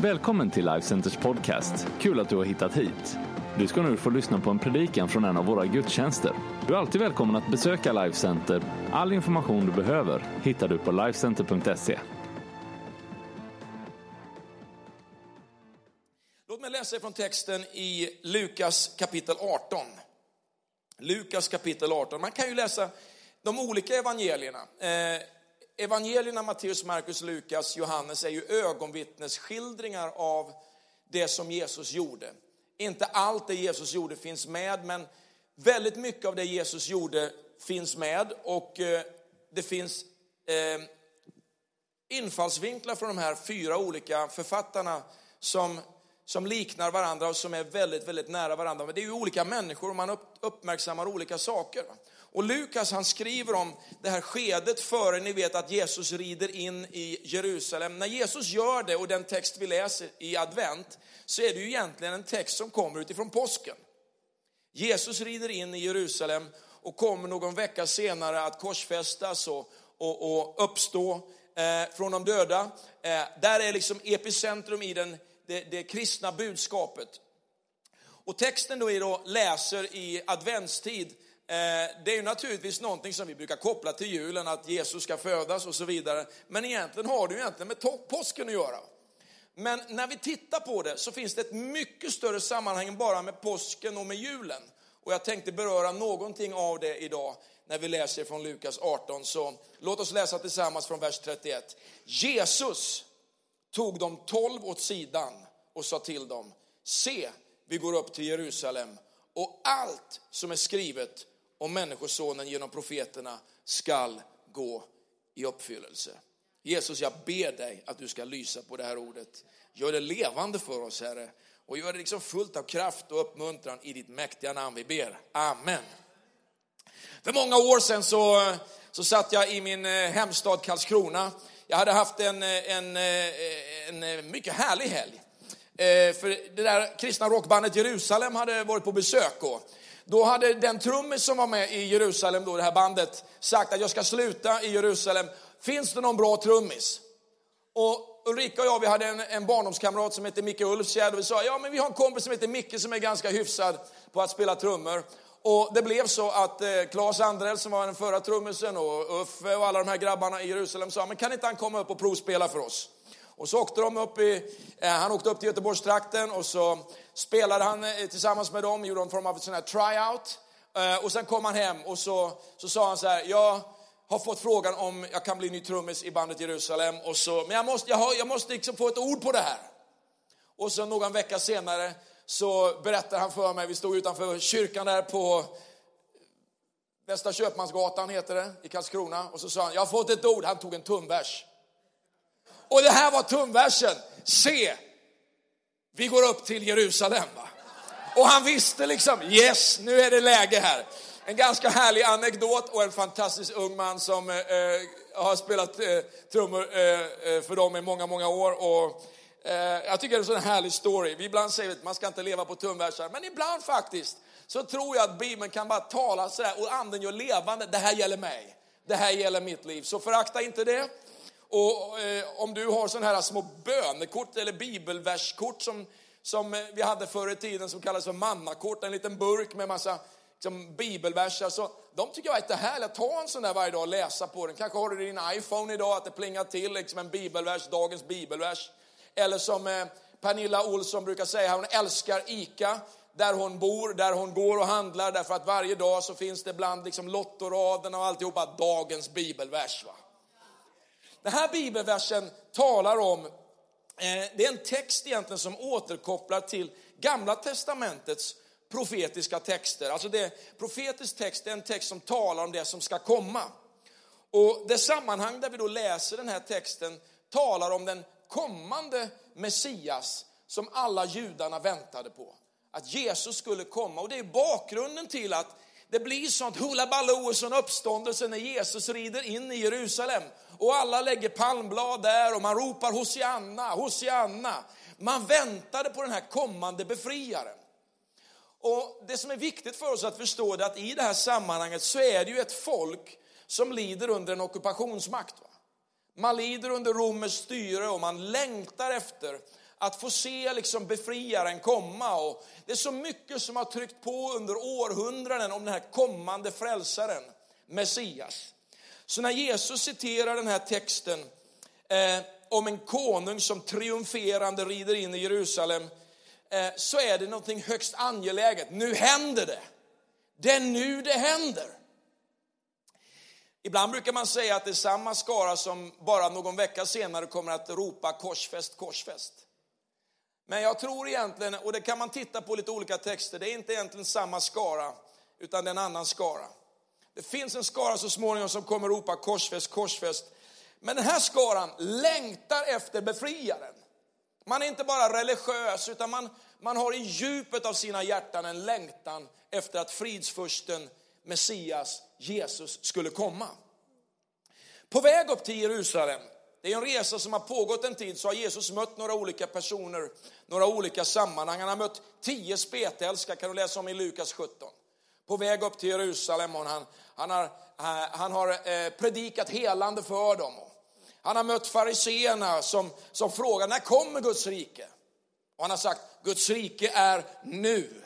Välkommen till Life Centers podcast. Kul att du har hittat hit. Du ska nu få lyssna på en predikan från en av våra gudstjänster. Du är alltid välkommen att besöka Life Center. All information du behöver hittar du på lifecenter.se. Låt mig läsa från texten i Lukas kapitel 18. Lukas kapitel 18. Man kan ju läsa de olika evangelierna. Eh, Evangelierna Matteus, Markus, Lukas, Johannes är ju ögonvittnesskildringar av det som Jesus gjorde. Inte allt det Jesus gjorde finns med, men väldigt mycket av det Jesus gjorde finns med och eh, det finns eh, infallsvinklar från de här fyra olika författarna som, som liknar varandra och som är väldigt, väldigt nära varandra. Men det är ju olika människor och man uppmärksammar olika saker. Och Lukas han skriver om det här skedet före ni vet att Jesus rider in i Jerusalem. När Jesus gör det och den text vi läser i advent så är det ju egentligen en text som kommer utifrån påsken. Jesus rider in i Jerusalem och kommer någon vecka senare att korsfästas och, och, och uppstå eh, från de döda. Eh, där är liksom epicentrum i den, det, det kristna budskapet. Och texten då, är då läser i adventstid Eh, Eh, det är ju naturligtvis någonting som vi brukar koppla till julen, att Jesus ska födas och så vidare. Men egentligen har det ju egentligen med påsken att göra. Men när vi tittar på det så finns det ett mycket större sammanhang än bara med påsken och med julen. Och jag tänkte beröra någonting av det idag när vi läser från Lukas 18. Så låt oss läsa tillsammans från vers 31. Jesus tog de tolv åt sidan och sa till dem, se, vi går upp till Jerusalem och allt som är skrivet om Människosonen genom profeterna skall gå i uppfyllelse. Jesus, jag ber dig att du ska lysa på det här ordet. Gör det levande för oss, Herre. Och gör det liksom fullt av kraft och uppmuntran i ditt mäktiga namn vi ber. Amen. För många år sedan så, så satt jag i min eh, hemstad Karlskrona. Jag hade haft en, eh, en, eh, en, mycket härlig helg. För det där kristna rockbandet Jerusalem hade varit på besök. Och då hade den trummis som var med i Jerusalem, då, det här bandet, sagt att jag ska sluta i Jerusalem. Finns det någon bra trummis? Och Ulrika och jag, vi hade en, en barndomskamrat som hette Micke Ulfsgärd och vi sa, ja men vi har en kompis som heter Micke som är ganska hyfsad på att spela trummor. Och det blev så att eh, Claes Andrell som var den förra trummisen och Uffe och alla de här grabbarna i Jerusalem sa, men kan inte han komma upp och provspela för oss? Och så åkte de upp i, eh, han åkte upp till Göteborgstrakten och så spelade han eh, tillsammans med dem, gjorde en form av sån här tryout. Eh, och sen kom han hem och så, så sa han så här, jag har fått frågan om jag kan bli ny trummis i bandet Jerusalem. Och så, men jag måste, jag, har, jag måste liksom få ett ord på det här. Och så någon vecka senare så berättar han för mig, vi stod utanför kyrkan där på Västra Köpmansgatan heter det, i Karlskrona. Och så sa han, jag har fått ett ord, han tog en tumvers. Och det här var tumversen. Se, vi går upp till Jerusalem. Va? Och han visste liksom, yes, nu är det läge här. En ganska härlig anekdot och en fantastisk ung man som eh, eh har spelat eh, trummor eh, eh, för dem i många, många år. Och, eh, jag tycker det är en sån härlig story. Vi ibland säger att man ska inte leva på tumversar, men ibland faktiskt så tror jag att Bibeln kan bara tala sådär och anden gör levande. Det här gäller mig. Det här gäller mitt liv. Så förakta inte det. Och eh, om du har sådana här små bönekort eller bibelverskort som, som eh, vi hade förr i tiden som kallades för mannakort, en liten burk med massa liksom, bibelverser. Så alltså, de tycker jag är jättehärliga. Ta en sån där varje dag och läsa på den. Kanske har du din iPhone idag att det plingar till liksom en bibelvers, dagens bibelvers. Eller som eh, Pernilla Olsson brukar säga, hon älskar ICA där hon bor, där hon går och handlar, därför att varje dag så finns det bland liksom lottoraderna och alltihopa dagens bibelvers. Va? Den här bibelversen talar om, eh, det är en text egentligen som återkopplar till Gamla Testamentets profetiska texter. Alltså det, profetisk text är en text som talar om det som ska komma. Och det sammanhang där vi då läser den här texten talar om den kommande Messias som alla judarna väntade på. Att Jesus skulle komma. Och det är bakgrunden till att det blir sånt hullabaloo och sån uppståndelse när Jesus rider in i Jerusalem. Och alla lägger palmblad där och man ropar Hosianna, Hosianna. Man väntade på den här kommande befriaren. Och det som är viktigt för oss att förstå är att i det här sammanhanget så är det ju ett folk som lider under en ockupationsmakt. Va? Man lider under Romers styre och man längtar efter att få se liksom befriaren komma. Och det är så mycket som har tryckt på under århundraden om den här kommande frälsaren, Messias. Så när Jesus citerar den här texten eh, om en konung som triumferande rider in i Jerusalem, eh, så är det någonting högst angeläget. Nu händer det. Det är nu det händer. Ibland brukar man säga att det är samma skara som bara någon vecka senare kommer att ropa korsfäst, korsfäst. Men jag tror egentligen, och det kan man titta på lite olika texter, det är inte egentligen samma skara, utan det är en annan skara. Det finns en skara så småningom som kommer ropa korsfäst, korsfäst. Men den här skaran längtar efter befriaren. Man är inte bara religiös, utan man, man har i djupet av sina hjärtan en längtan efter att fridsfursten Messias, Jesus, skulle komma. På väg upp till Jerusalem, det är en resa som har pågått en tid, så har Jesus mött några olika personer, några olika sammanhang. Han har mött tio spetälska, kan du läsa om i Lukas 17. På väg upp till Jerusalem och han, han har, eh, han har eh, predikat helande för dem. Han har mött fariseerna som, som frågar, när kommer Guds rike? Och han har sagt, Guds rike är nu.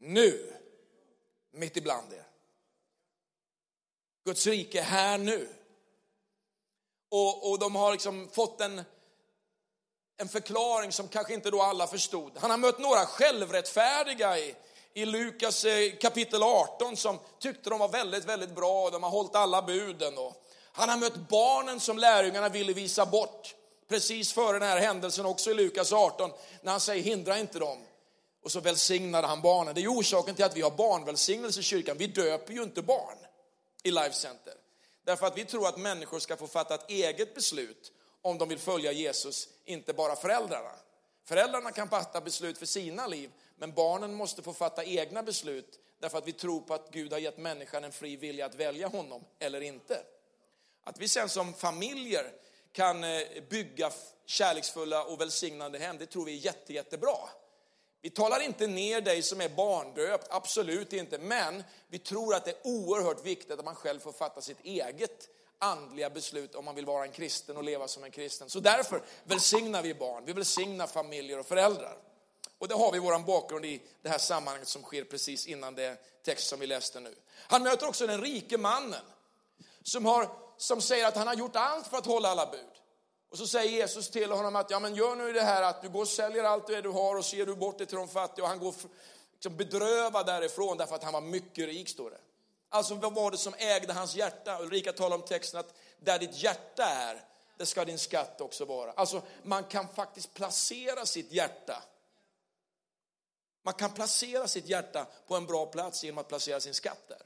Nu mitt ibland er. Guds rike är här nu. Och, och de har liksom fått en, en förklaring som kanske inte då alla förstod. Han har mött några självrättfärdiga i, i Lukas eh, kapitel 18 som tyckte de var väldigt, väldigt bra och de har hållit alla buden. Och han har mött barnen som lärjungarna ville visa bort precis före den här händelsen också i Lukas 18 när han säger hindra inte dem. Och så välsignade han barnen. Det är orsaken till att vi har barnvälsignelse i kyrkan. Vi döper ju inte barn i Life Center. Därför att vi tror att människor ska få fatta ett eget beslut om de vill följa Jesus, inte bara föräldrarna. Föräldrarna kan fatta beslut för sina liv, men barnen måste få fatta egna beslut därför att vi tror på att Gud har gett människan en fri vilja att välja honom eller inte. Att vi sen som familjer kan eh, bygga kärleksfulla och välsignande hem, det tror vi är jätte, jättebra. Vi talar inte ner dig som är barndöpt, absolut inte. Men vi tror att det är oerhört viktigt att man själv får fatta sitt eget andliga beslut om man vill vara en kristen och leva som en kristen. Så därför välsignar vi barn, vi välsignar familjer och föräldrar. Och det har vi vår bakgrund i det här sammanhanget som sker precis innan det text som vi läste nu. Han möter också den rike mannen som, har, som säger att han har gjort allt för att hålla alla bud. Och så säger Jesus till honom att ja, men gör nu det här att du går och säljer allt det du har och så ger du bort det till de fattiga. Och han går liksom bedrövad därifrån därför att han var mycket rik, står det. Alltså vad var det som ägde hans hjärta? Ulrika talar om texten att där ditt hjärta är, det ska din skatt också vara. Alltså man kan faktiskt placera sitt hjärta. Man kan placera sitt hjärta på en bra plats genom att placera sin skatt där.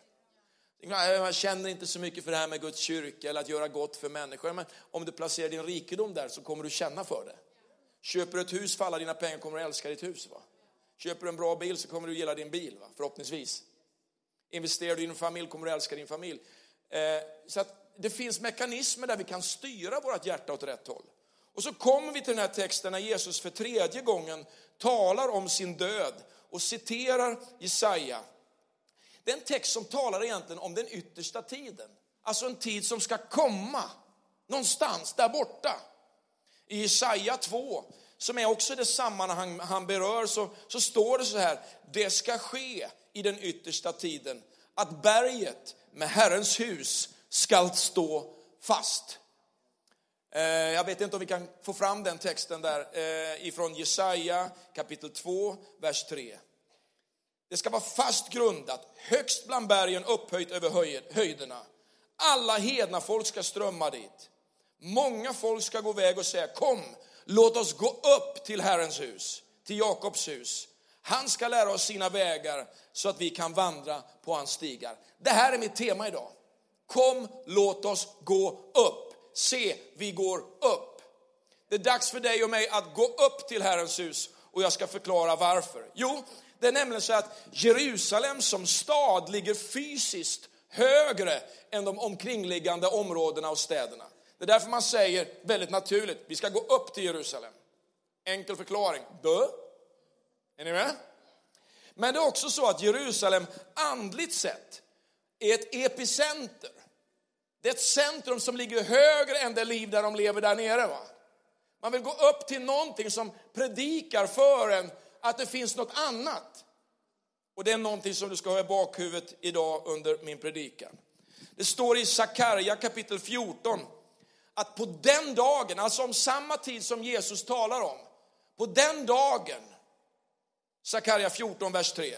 Jag känner inte så mycket för det här med Guds kyrka eller att göra gott för människor. Men om du placerar din rikedom där så kommer du känna för det. Köper du ett hus för alla dina pengar kommer du älska ditt hus. Va? Köper du en bra bil så kommer du gilla din bil, va? förhoppningsvis. Investerar du i din familj kommer du älska din familj. Eh, så att det finns mekanismer där vi kan styra vårt hjärta åt rätt håll. Och så kommer vi till den här texten när Jesus för tredje gången talar om sin död och citerar Jesaja det är en text som talar egentligen om den yttersta tiden. Alltså en tid som ska komma någonstans där borta. I Jesaja 2, som är också det sammanhang han berör, så, så står det så här. Det ska ske i den yttersta tiden att berget med Herrens hus skall stå fast. Eh, jag vet inte om vi kan få fram den texten där eh, ifrån Jesaja kapitel 2, vers 3. Det ska vara fast grundat, högst bland bergen, upphöjt över höjderna. Alla hedna folk ska strömma dit. Många folk ska gå väg och säga, kom, låt oss gå upp till Herrens hus, till Jakobs hus. Han ska lära oss sina vägar så att vi kan vandra på hans stigar. Det här är mitt tema idag. Kom, låt oss gå upp. Se, vi går upp. Det är dags för dig och mig att gå upp till Herrens hus och jag ska förklara varför. Jo, det är nämligen så att Jerusalem som stad ligger fysiskt högre än de omkringliggande områdena och städerna. Det är därför man säger väldigt naturligt, vi ska gå upp till Jerusalem. Enkel förklaring, dö. Är ni med? Men det är också så att Jerusalem andligt sett är ett epicenter. Det är ett centrum som ligger högre än det liv där de lever där nere. Va? Man vill gå upp till någonting som predikar för en att det finns något annat. Och det är någonting som du ska ha i bakhuvudet idag under min predikan. Det står i Sakarja kapitel 14 att på den dagen, alltså om samma tid som Jesus talar om, på den dagen, Sakarja 14, vers 3,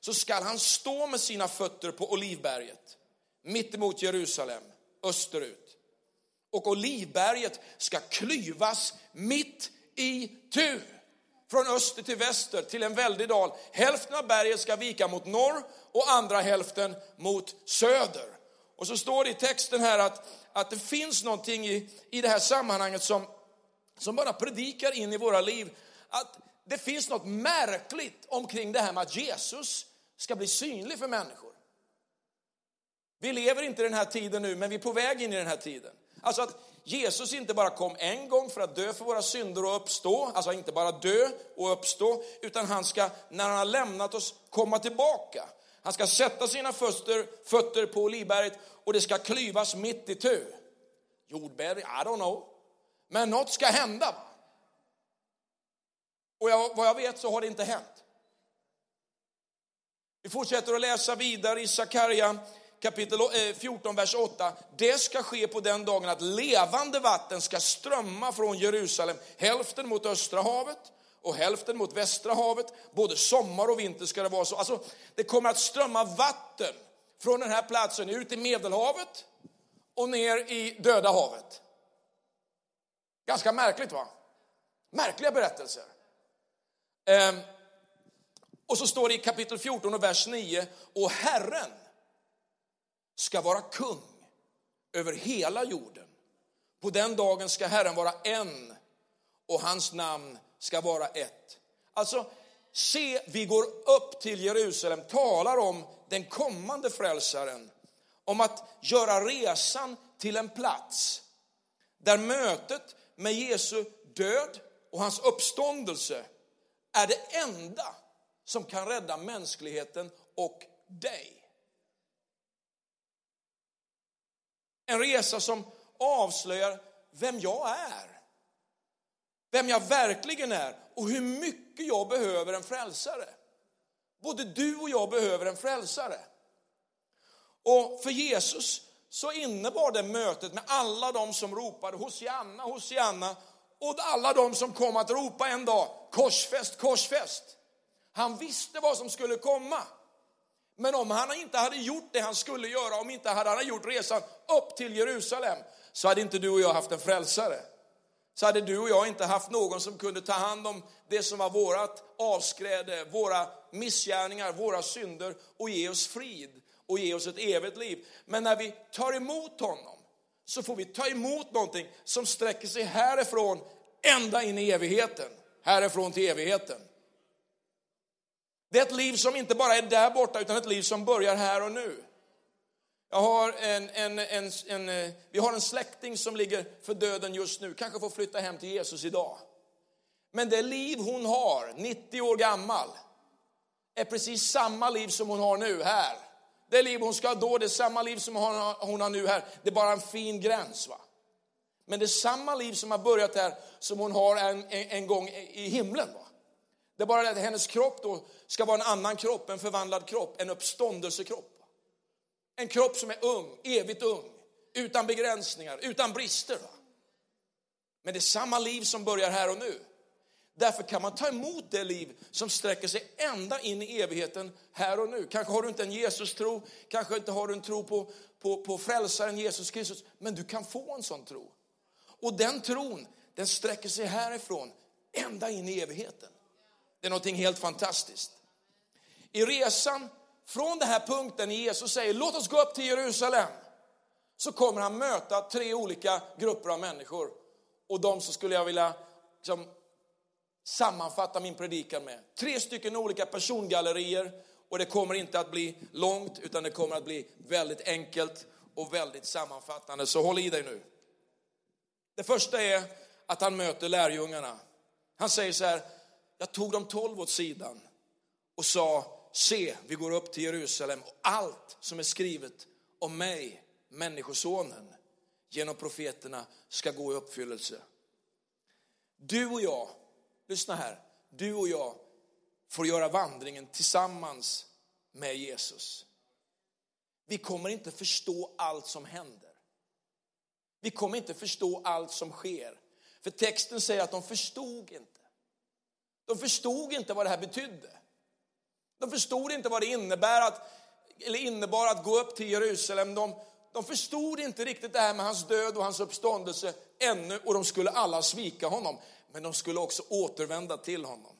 så skall han stå med sina fötter på Olivberget, mittemot Jerusalem, österut. Och Olivberget ska klyvas mitt i tu från öster till väster till en väldig dal. Hälften av berget ska vika mot norr och andra hälften mot söder. Och så står det i texten här att, att det finns någonting i, i det här sammanhanget som, som bara predikar in i våra liv. Att det finns något märkligt omkring det här med att Jesus ska bli synlig för människor. Vi lever inte i den här tiden nu, men vi är på väg in i den här tiden. Alltså att Jesus inte bara kom en gång för att dö för våra synder och uppstå, alltså inte bara dö och uppstå, utan han ska, när han har lämnat oss, komma tillbaka. Han ska sätta sina fötter, fötter på Olivberget och det ska klyvas mitt i tu. Jordbävning, I don't know. Men något ska hända. Och jag, vad jag vet så har det inte hänt. Vi fortsätter att läsa vidare i Sakarja kapitel eh, 14, vers 8. Det ska ske på den dagen att levande vatten ska strömma från Jerusalem, hälften mot östra havet och hälften mot västra havet. Både sommar och vinter ska det vara så. Alltså, det kommer att strömma vatten från den här platsen ut i Medelhavet och ner i Döda havet. Ganska märkligt va? Märkliga berättelser. Ehm, och så står det i kapitel 14 och vers 9, och Herren ska vara kung över hela jorden. På den dagen ska Herren vara en och hans namn ska vara ett. Alltså, se, vi går upp till Jerusalem, talar om den kommande frälsaren, om att göra resan till en plats där mötet med Jesu död och hans uppståndelse är det enda som kan rädda mänskligheten och dig. En resa som avslöjar vem jag är. Vem jag verkligen är och hur mycket jag behöver en frälsare. Både du och jag behöver en frälsare. Och för Jesus så innebar det mötet med alla de som ropade Hosianna, Hosianna och alla de som kom att ropa en dag korsfäst, korsfäst. Han visste vad som skulle komma. Men om han inte hade gjort det han skulle göra, om inte hade han gjort resan upp till Jerusalem, så hade inte du och jag haft en frälsare. Så hade du och jag inte haft någon som kunde ta hand om det som var vårat avskräde, våra missgärningar, våra synder och ge oss frid och ge oss ett evigt liv. Men när vi tar emot honom så får vi ta emot någonting som sträcker sig härifrån ända in i evigheten. Härifrån till evigheten. Det är ett liv som inte bara är där borta, utan ett liv som börjar här och nu. Jag har en, en, en, en, eh, vi har en släkting som ligger för döden just nu, kanske får flytta hem till Jesus idag. Men det liv hon har, 90 år gammal, är precis samma liv som hon har nu här. Det liv hon ska ha då, det är samma liv som hon har, hon har nu här. Det är bara en fin gräns. va. Men det är samma liv som har börjat här som hon har en, en, en gång i himlen. Va? Det är bara det att hennes kropp då ska vara en annan kropp, en förvandlad kropp, en uppståndelsekropp. En kropp som är ung, evigt ung, utan begränsningar, utan brister. Men det är samma liv som börjar här och nu. Därför kan man ta emot det liv som sträcker sig ända in i evigheten här och nu. Kanske har du inte en Jesus-tro, kanske inte har du en tro på, på, på frälsaren Jesus Kristus, men du kan få en sån tro. Och den tron, den sträcker sig härifrån ända in i evigheten. Det är någonting helt fantastiskt. I resan från den här punkten när Jesus säger låt oss gå upp till Jerusalem så kommer han möta tre olika grupper av människor. Och de så skulle jag vilja liksom, sammanfatta min predikan med. Tre stycken olika persongallerier och det kommer inte att bli långt utan det kommer att bli väldigt enkelt och väldigt sammanfattande. Så håll i dig nu. Det första är att han möter lärjungarna. Han säger så här, jag tog de tolv åt sidan och sa, se, vi går upp till Jerusalem och allt som är skrivet om mig, Människosonen, genom profeterna ska gå i uppfyllelse. Du och jag, lyssna här, du och jag får göra vandringen tillsammans med Jesus. Vi kommer inte förstå allt som händer. Vi kommer inte förstå allt som sker. För texten säger att de förstod inte. De förstod inte vad det här betydde. De förstod inte vad det innebär att, eller innebar att gå upp till Jerusalem. De, de förstod inte riktigt det här med hans död och hans uppståndelse ännu och de skulle alla svika honom. Men de skulle också återvända till honom.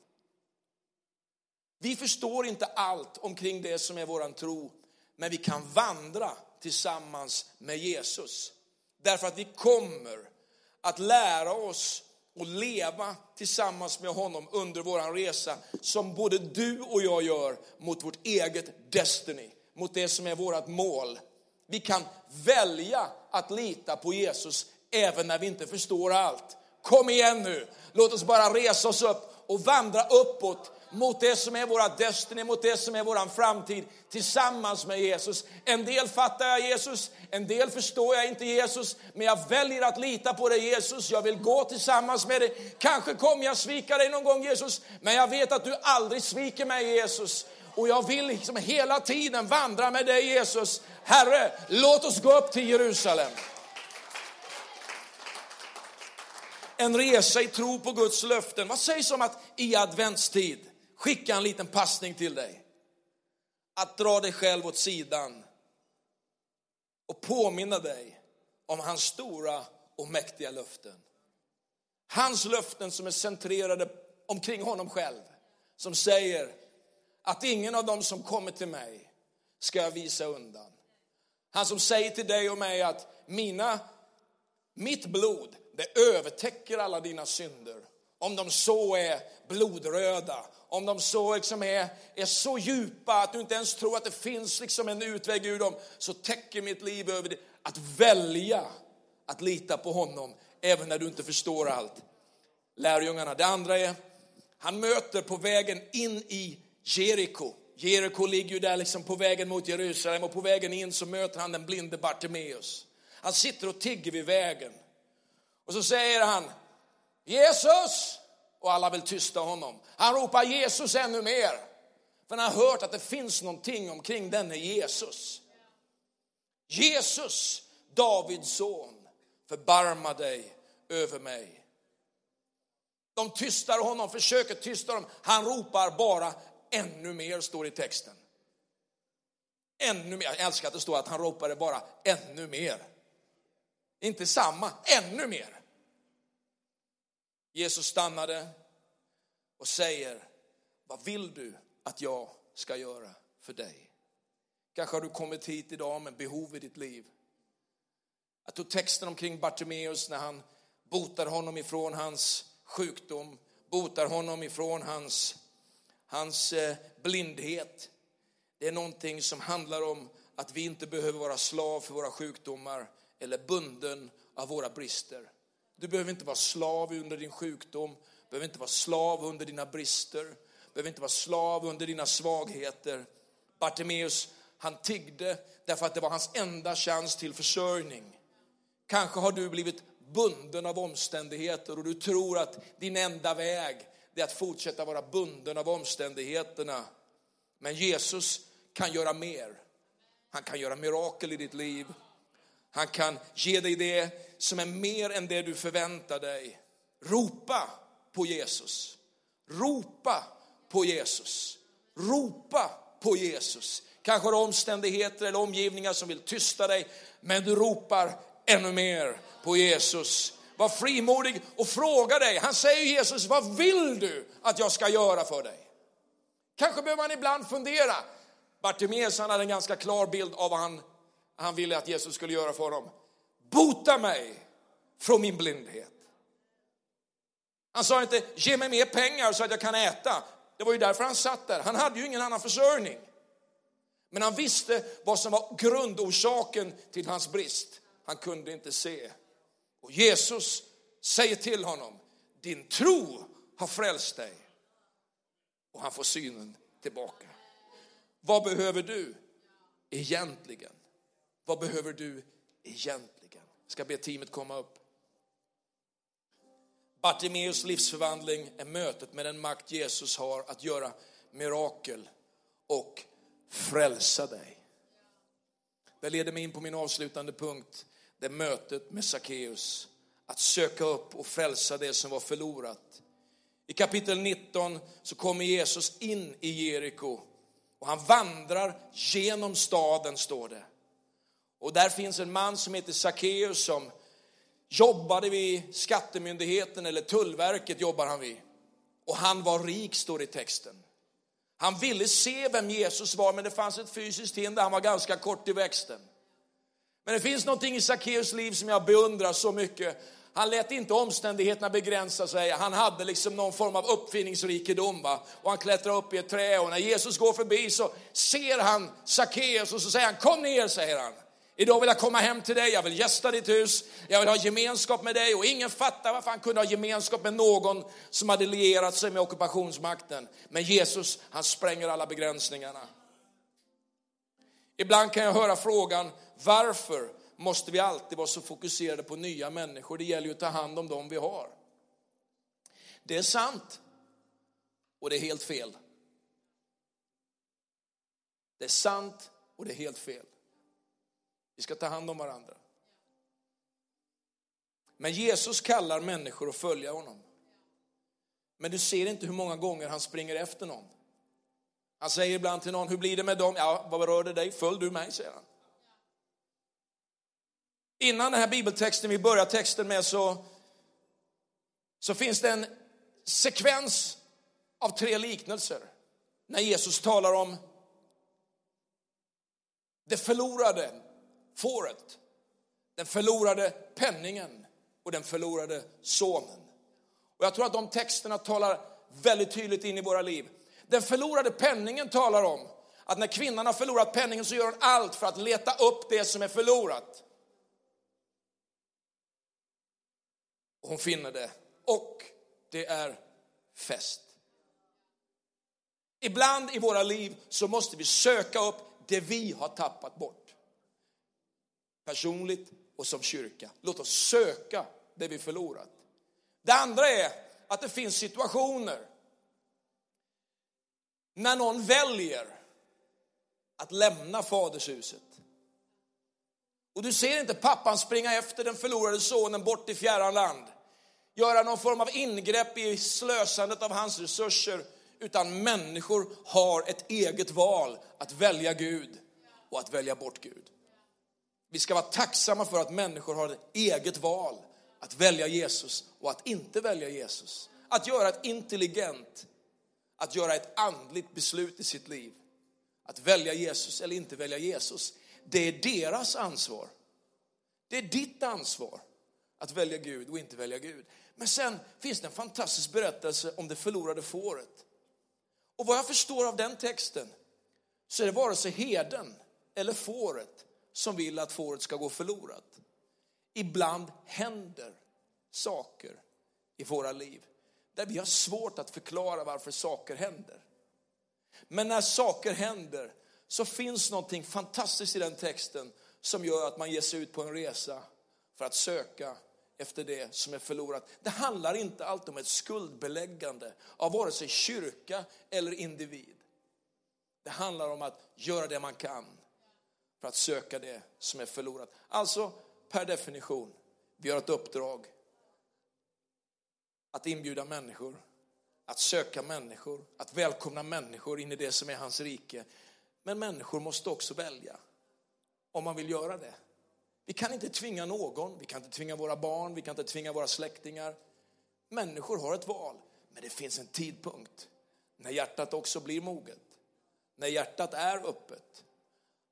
Vi förstår inte allt omkring det som är våran tro, men vi kan vandra tillsammans med Jesus. Därför att vi kommer att lära oss och leva tillsammans med honom under vår resa som både du och jag gör mot vårt eget destiny, mot det som är vårt mål. Vi kan välja att lita på Jesus även när vi inte förstår allt. Kom igen nu, låt oss bara resa oss upp och vandra uppåt mot det som är våra destiny, mot det som är vår framtid tillsammans med Jesus. En del fattar jag Jesus, en del förstår jag inte Jesus, men jag väljer att lita på dig Jesus. Jag vill gå tillsammans med dig. Kanske kommer jag svika dig någon gång Jesus, men jag vet att du aldrig sviker mig Jesus. Och jag vill liksom hela tiden vandra med dig Jesus. Herre, låt oss gå upp till Jerusalem. En resa i tro på Guds löften. Vad sägs om att i adventstid skicka en liten passning till dig. Att dra dig själv åt sidan och påminna dig om hans stora och mäktiga löften. Hans löften som är centrerade omkring honom själv. Som säger att ingen av dem som kommer till mig ska jag visa undan. Han som säger till dig och mig att mina, mitt blod, det övertäcker alla dina synder. Om de så är blodröda, om de så liksom är, är så djupa att du inte ens tror att det finns liksom en utväg ur dem, så täcker mitt liv över det. Att välja att lita på honom, även när du inte förstår allt. Lärjungarna. Det andra är, han möter på vägen in i Jeriko. Jeriko ligger ju där liksom på vägen mot Jerusalem och på vägen in så möter han den blinde Bartimeus. Han sitter och tigger vid vägen. Och så säger han, Jesus! Och alla vill tysta honom. Han ropar Jesus ännu mer. För han har hört att det finns någonting omkring denne Jesus. Jesus, Davids son, förbarma dig över mig. De tystar honom, försöker tysta honom. Han ropar bara ännu mer, står det i texten. Ännu mer. Jag älskar att det står att han ropade bara ännu mer. Inte samma, ännu mer. Jesus stannade och säger, vad vill du att jag ska göra för dig? Kanske har du kommit hit idag med behov i ditt liv. Jag tog texten omkring Bartimeus när han botar honom ifrån hans sjukdom, botar honom ifrån hans, hans eh, blindhet. Det är någonting som handlar om att vi inte behöver vara slav för våra sjukdomar eller bunden av våra brister. Du behöver inte vara slav under din sjukdom, behöver inte vara slav under dina brister, behöver inte vara slav under dina svagheter. Bartimeus, han tiggde därför att det var hans enda chans till försörjning. Kanske har du blivit bunden av omständigheter och du tror att din enda väg är att fortsätta vara bunden av omständigheterna. Men Jesus kan göra mer. Han kan göra mirakel i ditt liv. Han kan ge dig det som är mer än det du förväntar dig. Ropa på Jesus. Ropa på Jesus. Ropa på Jesus. Kanske har du omständigheter eller omgivningar som vill tysta dig, men du ropar ännu mer på Jesus. Var frimodig och fråga dig. Han säger Jesus, vad vill du att jag ska göra för dig? Kanske behöver man ibland fundera. Bartimeus hade en ganska klar bild av vad han, han ville att Jesus skulle göra för honom. Bota mig från min blindhet. Han sa inte, ge mig mer pengar så att jag kan äta. Det var ju därför han satt där. Han hade ju ingen annan försörjning. Men han visste vad som var grundorsaken till hans brist. Han kunde inte se. Och Jesus säger till honom, din tro har frälst dig. Och han får synen tillbaka. Vad behöver du egentligen? Vad behöver du egentligen? Jag ska be teamet komma upp. Bartimeus livsförvandling är mötet med den makt Jesus har att göra mirakel och frälsa dig. Det leder mig in på min avslutande punkt. Det är mötet med Sackeus. Att söka upp och frälsa det som var förlorat. I kapitel 19 så kommer Jesus in i Jeriko och han vandrar genom staden, står det. Och där finns en man som heter Sackeus som jobbade vid skattemyndigheten eller tullverket jobbar han vid. Och han var rik, står det i texten. Han ville se vem Jesus var, men det fanns ett fysiskt hinder. Han var ganska kort i växten. Men det finns någonting i Sackeus liv som jag beundrar så mycket. Han lät inte omständigheterna begränsa sig. Han hade liksom någon form av uppfinningsrikedom. Va? Och han klättrar upp i ett trä och när Jesus går förbi så ser han Sackeus och så säger han kom ner, säger han. Idag vill jag komma hem till dig, jag vill gästa ditt hus, jag vill ha gemenskap med dig och ingen fattar varför han kunde ha gemenskap med någon som hade lierat sig med ockupationsmakten. Men Jesus, han spränger alla begränsningarna. Ibland kan jag höra frågan, varför måste vi alltid vara så fokuserade på nya människor? Det gäller ju att ta hand om dem vi har. Det är sant och det är helt fel. Det är sant och det är helt fel. Vi ska ta hand om varandra. Men Jesus kallar människor att följa honom. Men du ser inte hur många gånger han springer efter någon. Han säger ibland till någon, hur blir det med dem? Ja, vad rör det dig? Följ du mig, säger han. Innan den här bibeltexten vi börjar texten med så, så finns det en sekvens av tre liknelser. När Jesus talar om det förlorade fåret, den förlorade penningen och den förlorade sonen. Och jag tror att de texterna talar väldigt tydligt in i våra liv. Den förlorade penningen talar om att när kvinnan har förlorat penningen så gör hon allt för att leta upp det som är förlorat. Och hon finner det och det är fest. Ibland i våra liv så måste vi söka upp det vi har tappat bort. Personligt och som kyrka. Låt oss söka det vi förlorat. Det andra är att det finns situationer när någon väljer att lämna fadershuset. Och du ser inte pappan springa efter den förlorade sonen bort i fjärran land. Göra någon form av ingrepp i slösandet av hans resurser. Utan människor har ett eget val att välja Gud och att välja bort Gud. Vi ska vara tacksamma för att människor har ett eget val att välja Jesus och att inte välja Jesus. Att göra ett intelligent, att göra ett andligt beslut i sitt liv. Att välja Jesus eller inte välja Jesus. Det är deras ansvar. Det är ditt ansvar att välja Gud och inte välja Gud. Men sen finns det en fantastisk berättelse om det förlorade fåret. Och vad jag förstår av den texten så är det vare sig heden eller fåret som vill att fåret ska gå förlorat. Ibland händer saker i våra liv där vi har svårt att förklara varför saker händer. Men när saker händer så finns någonting fantastiskt i den texten som gör att man ger sig ut på en resa för att söka efter det som är förlorat. Det handlar inte alltid om ett skuldbeläggande av vare sig kyrka eller individ. Det handlar om att göra det man kan för att söka det som är förlorat. Alltså, per definition, vi har ett uppdrag att inbjuda människor, att söka människor, att välkomna människor in i det som är hans rike. Men människor måste också välja om man vill göra det. Vi kan inte tvinga någon, vi kan inte tvinga våra barn, vi kan inte tvinga våra släktingar. Människor har ett val, men det finns en tidpunkt när hjärtat också blir moget. När hjärtat är öppet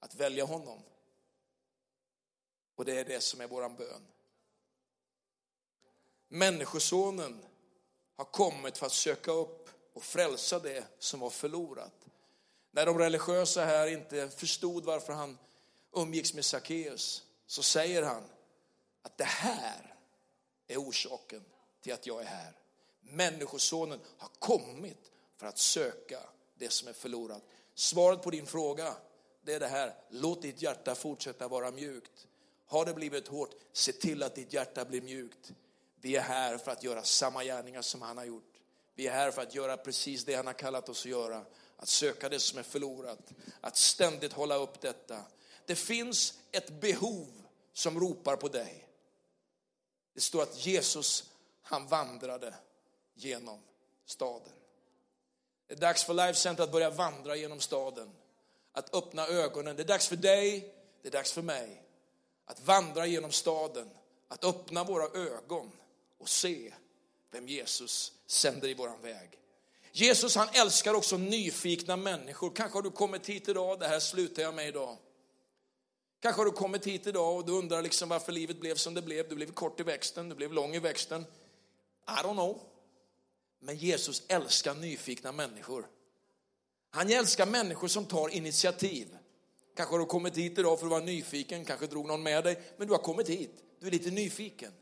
att välja honom. Och det är det som är våran bön. Människosonen har kommit för att söka upp och frälsa det som var förlorat. När de religiösa här inte förstod varför han umgicks med Sackeus så säger han att det här är orsaken till att jag är här. Människosonen har kommit för att söka det som är förlorat. Svaret på din fråga det är det här, låt ditt hjärta fortsätta vara mjukt. Har det blivit hårt, se till att ditt hjärta blir mjukt. Vi är här för att göra samma gärningar som han har gjort. Vi är här för att göra precis det han har kallat oss att göra. Att söka det som är förlorat. Att ständigt hålla upp detta. Det finns ett behov som ropar på dig. Det står att Jesus, han vandrade genom staden. Det är dags för Life Center att börja vandra genom staden. Att öppna ögonen. Det är dags för dig, det är dags för mig. Att vandra genom staden, att öppna våra ögon och se vem Jesus sänder i våran väg. Jesus han älskar också nyfikna människor. Kanske har du kommit hit idag, det här slutar jag med idag. Kanske har du kommit hit idag och du undrar liksom varför livet blev som det blev. Du blev kort i växten, du blev lång i växten. I don't know. Men Jesus älskar nyfikna människor. Han älskar människor som tar initiativ. Kanske har du kommit hit idag för att vara nyfiken, kanske drog någon med dig, men du har kommit hit. Du är lite nyfiken.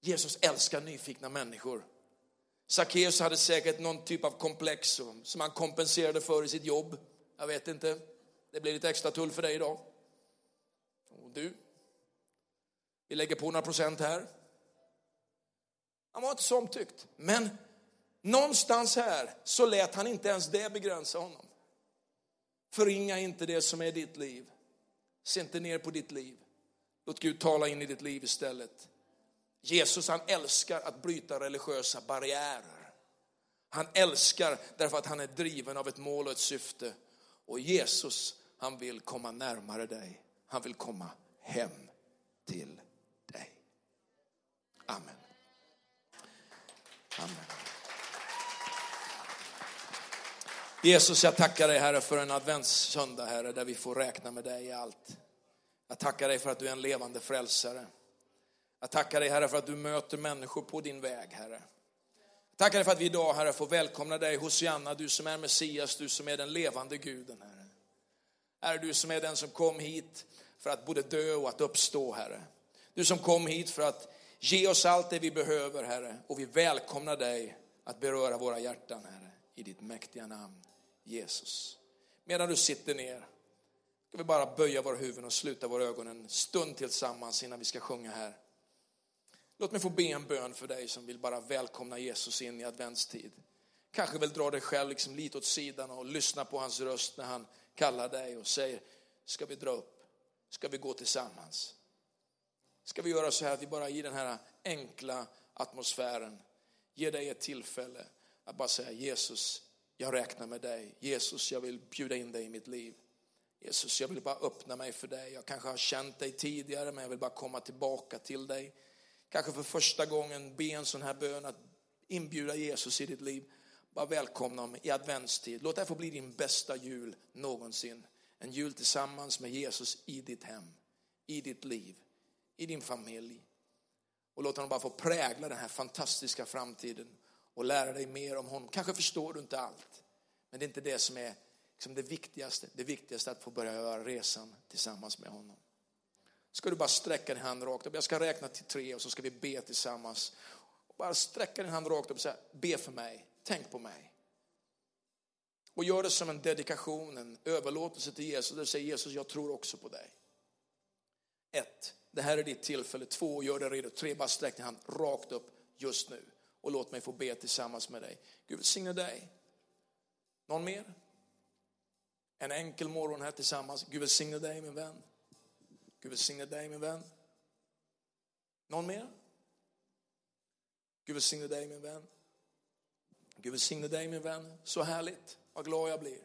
Jesus älskar nyfikna människor. Sackeus hade säkert någon typ av komplex som han kompenserade för i sitt jobb. Jag vet inte. Det blir lite extra tull för dig idag. Och du, vi lägger på några procent här. Han var inte så omtyckt. Men någonstans här så lät han inte ens det begränsa honom. Förringa inte det som är ditt liv. Se inte ner på ditt liv. Låt Gud tala in i ditt liv istället. Jesus han älskar att bryta religiösa barriärer. Han älskar därför att han är driven av ett mål och ett syfte. Och Jesus han vill komma närmare dig. Han vill komma hem till dig. Amen. Amen. Jesus, jag tackar dig Herre för en adventssöndag Herre, där vi får räkna med dig i allt. Jag tackar dig för att du är en levande frälsare. Jag tackar dig Herre för att du möter människor på din väg Herre. Jag tackar dig för att vi idag Herre får välkomna dig Hosianna, du som är Messias, du som är den levande guden Herre. Herre, du som är den som kom hit för att både dö och att uppstå Herre. Du som kom hit för att ge oss allt det vi behöver Herre och vi välkomnar dig att beröra våra hjärtan Herre i ditt mäktiga namn Jesus. Medan du sitter ner ska vi bara böja våra huvuden och sluta våra ögon en stund tillsammans innan vi ska sjunga här. Låt mig få be en bön för dig som vill bara välkomna Jesus in i adventstid. Kanske vill dra dig själv liksom lite åt sidan och lyssna på hans röst när han kallar dig och säger, ska vi dra upp? Ska vi gå tillsammans? Ska vi göra så här att vi bara i den här enkla atmosfären ger dig ett tillfälle att bara säga Jesus, jag räknar med dig. Jesus, jag vill bjuda in dig i mitt liv. Jesus, jag vill bara öppna mig för dig. Jag kanske har känt dig tidigare, men jag vill bara komma tillbaka till dig. Kanske för första gången be en sån här bön att inbjuda Jesus i ditt liv. Bara välkomna honom i adventstid. Låt det här få bli din bästa jul någonsin. En jul tillsammans med Jesus i ditt hem, i ditt liv, i din familj. Och låt honom bara få prägla den här fantastiska framtiden och lära dig mer om honom. Kanske förstår du inte allt, men det är inte det som är liksom det viktigaste. Det viktigaste är att få börja göra resan tillsammans med honom. Ska du bara sträcka din hand rakt upp. Jag ska räkna till tre och så ska vi be tillsammans. bara sträcka din hand rakt upp och säga, be för mig, tänk på mig. Och gör det som en dedikation, en överlåtelse till Jesus. Där du säger Jesus, jag tror också på dig. Ett, det här är ditt tillfälle. Två, gör det redo. Tre, bara sträck din hand rakt upp just nu och låt mig få be tillsammans med dig. Gud välsigne dig. Någon mer? En enkel morgon här tillsammans. Gud välsigne dig min vän. Gud välsigne dig min vän. Någon mer? Gud välsigne dig min vän. Gud välsigne dig min vän. Så härligt. Vad glad jag blir.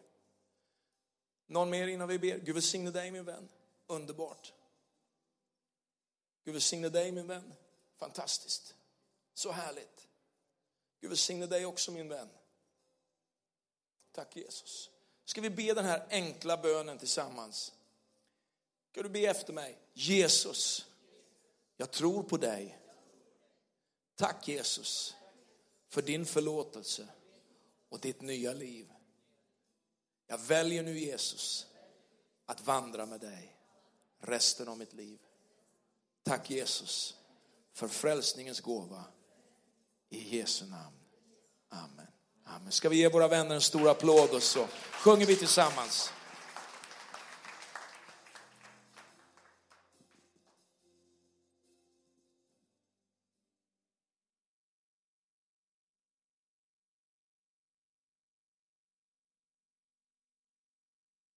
Någon mer innan vi ber? Gud välsigne dig min vän. Underbart. Gud välsigne dig min vän. Fantastiskt. Så härligt. Gud välsigne dig också min vän. Tack Jesus. Ska vi be den här enkla bönen tillsammans? Ska du be efter mig? Jesus, jag tror på dig. Tack Jesus för din förlåtelse och ditt nya liv. Jag väljer nu Jesus att vandra med dig resten av mitt liv. Tack Jesus för frälsningens gåva. I Jesu namn. Amen. Amen. Ska vi ge våra vänner en stor applåd och så sjunger vi tillsammans.